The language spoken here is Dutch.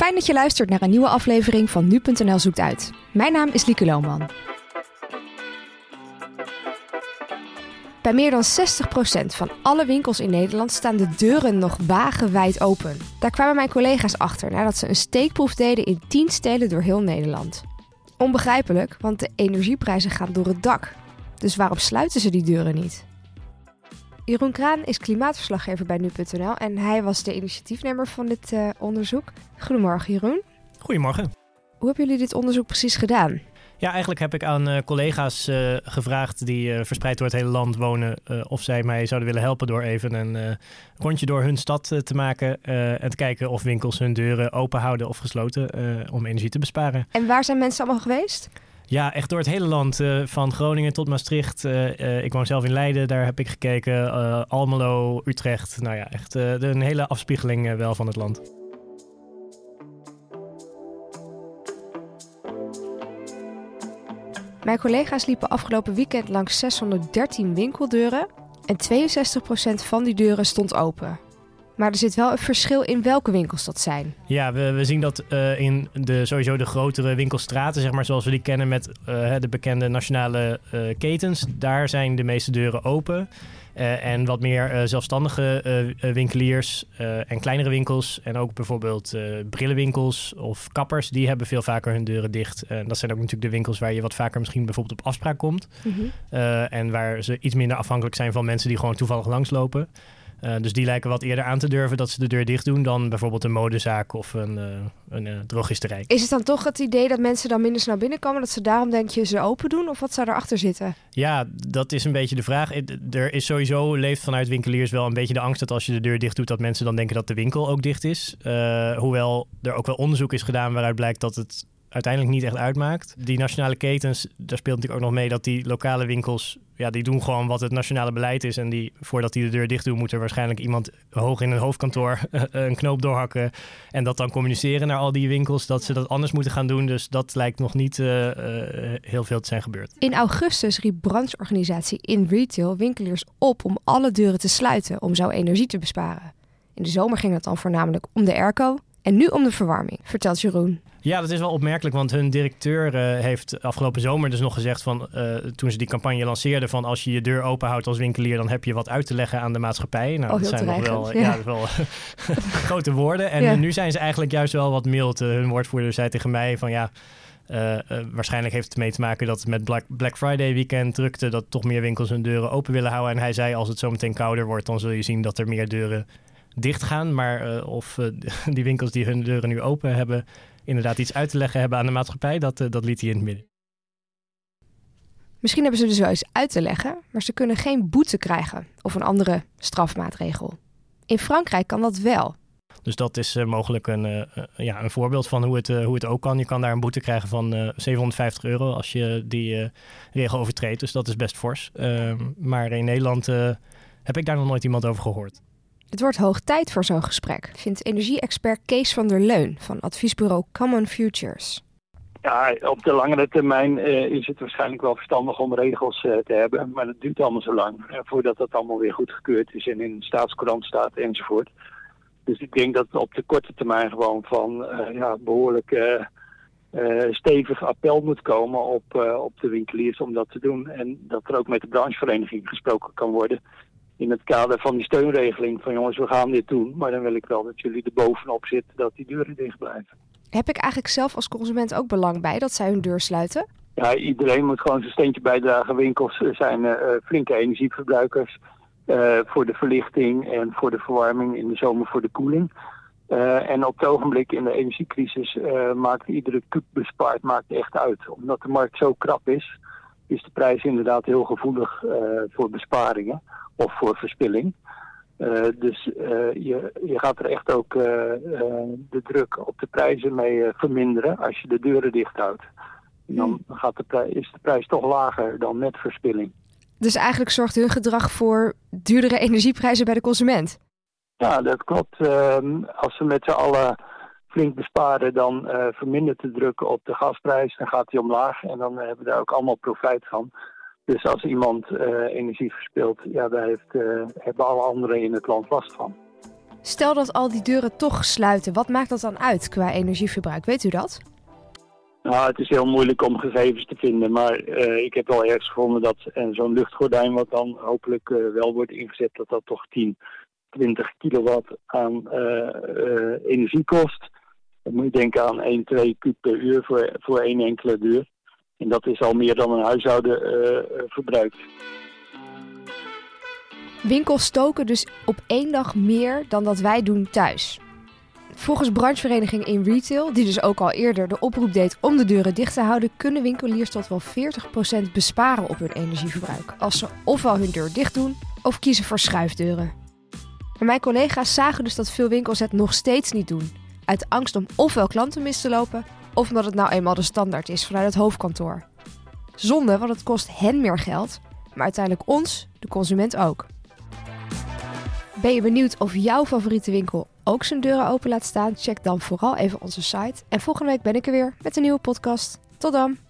Fijn dat je luistert naar een nieuwe aflevering van Nu.nl Zoekt Uit. Mijn naam is Lieke Lohman. Bij meer dan 60% van alle winkels in Nederland staan de deuren nog wagenwijd open. Daar kwamen mijn collega's achter nadat ze een steekproef deden in 10 steden door heel Nederland. Onbegrijpelijk, want de energieprijzen gaan door het dak. Dus waarom sluiten ze die deuren niet? Jeroen Kraan is klimaatverslaggever bij Nu.nl en hij was de initiatiefnemer van dit uh, onderzoek. Goedemorgen Jeroen. Goedemorgen. Hoe hebben jullie dit onderzoek precies gedaan? Ja, eigenlijk heb ik aan uh, collega's uh, gevraagd die uh, verspreid door het hele land wonen, of zij mij zouden willen helpen door even een rondje door hun stad te maken en te kijken of winkels hun deuren open houden of gesloten om energie te besparen. En waar zijn mensen allemaal geweest? Ja, echt door het hele land. Uh, van Groningen tot Maastricht. Uh, uh, ik woon zelf in Leiden, daar heb ik gekeken. Almelo, Utrecht. Nou ja, echt een hele afspiegeling wel van het land. Mijn collega's liepen afgelopen weekend langs 613 winkeldeuren. En 62% van die deuren stond open. Maar er zit wel een verschil in welke winkels dat zijn. Ja, we, we zien dat uh, in de, sowieso de grotere winkelstraten, zeg maar, zoals we die kennen met uh, de bekende nationale uh, ketens, daar zijn de meeste deuren open. en wat meer zelfstandige winkeliers en kleinere winkels en ook bijvoorbeeld brillenwinkels of kappers, die hebben veel vaker hun deuren dicht. En dat zijn ook natuurlijk de winkels waar je wat vaker misschien bijvoorbeeld op afspraak komt. Mm -hmm. en waar ze iets minder afhankelijk zijn van mensen die gewoon toevallig langslopen. Uh, dus die lijken wat eerder aan te durven dat ze de deur dicht doen dan bijvoorbeeld een modezaak of een, uh, een uh, drogisterij. Is het dan toch het idee dat mensen dan minder snel binnenkomen, dat ze daarom denk je ze open doen? Of wat zou erachter zitten? Ja, dat is een beetje de vraag. Er is sowieso, leeft vanuit winkeliers wel een beetje de angst dat als je de deur dicht doet, dat mensen dan denken dat de winkel ook dicht is. hoewel er ook wel onderzoek is gedaan waaruit blijkt dat het uiteindelijk niet echt uitmaakt. Die nationale ketens, daar speelt natuurlijk ook nog mee dat die lokale winkels, ja, die doen gewoon wat het nationale beleid is. En die, voordat die de deur dicht doen, moet er waarschijnlijk iemand hoog in een hoofdkantoor een knoop doorhakken. En dat dan communiceren naar al die winkels dat ze dat anders moeten gaan doen. Dus dat lijkt nog niet uh, uh, heel veel te zijn gebeurd. In augustus riep brancheorganisatie In Retail winkeliers op om alle deuren te sluiten om zo energie te besparen. In de zomer ging het dan voornamelijk om de airco en nu om de verwarming, vertelt Jeroen. Ja, dat is wel opmerkelijk, want hun directeur uh, heeft afgelopen zomer dus nog gezegd van uh, toen ze die campagne lanceerden van als je je deur open houdt als winkelier, dan heb je wat uit te leggen aan de maatschappij. Nou, oh, dat zijn nog wel, ja. ja. dat wel grote woorden. En Ja. nu zijn ze eigenlijk juist wel wat mild. Uh, hun woordvoerder zei tegen mij van ja. Uh, uh, waarschijnlijk heeft het mee te maken dat met Black, Black Friday weekend drukte dat toch meer winkels hun deuren open willen houden. En hij zei als het zo meteen kouder wordt, dan zul je zien dat er meer deuren dicht gaan. Maar uh, of die winkels die hun deuren nu open hebben, inderdaad iets uit te leggen hebben aan de maatschappij, dat, uh, dat liet hij in het midden. Misschien hebben ze dus wel iets uit te leggen, maar ze kunnen geen boete krijgen of een andere strafmaatregel. In Frankrijk kan dat wel. Dus dat is mogelijk een, ja, een voorbeeld van hoe het, hoe het ook kan. Je kan daar een boete krijgen van 750 euro als je die regel overtreedt. Dus dat is best fors. Ehm, maar in Nederland heb ik daar nog nooit iemand over gehoord. Het wordt hoog tijd voor zo'n gesprek, vindt energie-expert Kees van der Leun van adviesbureau Common Futures. Ja, op de langere termijn uh, is het waarschijnlijk wel verstandig om regels uh, te hebben. Maar dat duurt allemaal zo lang uh, voordat dat allemaal weer goedgekeurd is en in de staatskrant staat enzovoort. Dus ik denk dat het op de korte termijn gewoon van ja, behoorlijk stevig appel moet komen op, op de winkeliers om dat te doen. En dat er ook met de branchevereniging gesproken kan worden in het kader van die steunregeling van jongens, we gaan dit doen. Maar dan wil ik wel dat jullie er bovenop zitten dat die deuren dicht blijven. Heb ik eigenlijk zelf als consument ook belang bij dat zij hun deur sluiten? Ja, iedereen moet gewoon zijn steentje bijdragen. Winkels zijn uh, flinke energieverbruikers uh, voor de verlichting en voor de verwarming, in de zomer voor de koeling. Uh, en op het ogenblik in de energiecrisis maakt iedere kuub bespaard maakt echt uit. Omdat de markt zo krap is, is de prijs inderdaad heel gevoelig voor besparingen of voor verspilling. Uh, dus uh, je, je gaat er echt ook uh, de druk op de prijzen mee verminderen als je de deuren dicht houdt. En dan gaat de is de prijs toch lager dan met verspilling. Dus eigenlijk zorgt hun gedrag voor duurdere energieprijzen bij de consument? Ja, dat klopt. Ehm, als ze met z'n allen flink besparen, dan vermindert de druk op de gasprijs. Dan gaat die omlaag en dan hebben we daar ook allemaal profijt van. Dus als iemand uh, energie verspilt, ja, daar heeft, uh, hebben alle anderen in het land last van. Stel dat al die deuren toch sluiten, wat maakt dat dan uit qua energieverbruik? Weet u dat? Nou, het is heel moeilijk om gegevens te vinden, maar uh, ik heb wel ergens gevonden dat uh, zo'n luchtgordijn, wat dan hopelijk uh, wel wordt ingezet, dat dat toch 10, 20 kilowatt aan energie kost. Dan moet je denken aan 1, 2 kub per uur voor, voor één enkele deur. En dat is al meer dan een huishouden verbruikt. Winkels stoken dus op één dag meer dan dat wij doen thuis. Volgens branchevereniging in retail, die dus ook al eerder de oproep deed om de deuren dicht te houden, kunnen winkeliers tot wel 40% besparen op hun energieverbruik. Als ze ofwel hun deur dicht doen of kiezen voor schuifdeuren. Maar mijn collega's zagen dus dat veel winkels het nog steeds niet doen. Uit angst om ofwel klanten mis te lopen, of omdat het nou eenmaal de standaard is vanuit het hoofdkantoor. Zonde, want het kost hen meer geld, maar uiteindelijk ons, de consument ook. Ben je benieuwd of jouw favoriete winkel ook zijn deuren open laat staan? Check dan vooral even onze site. En volgende week ben ik er weer met een nieuwe podcast. Tot dan!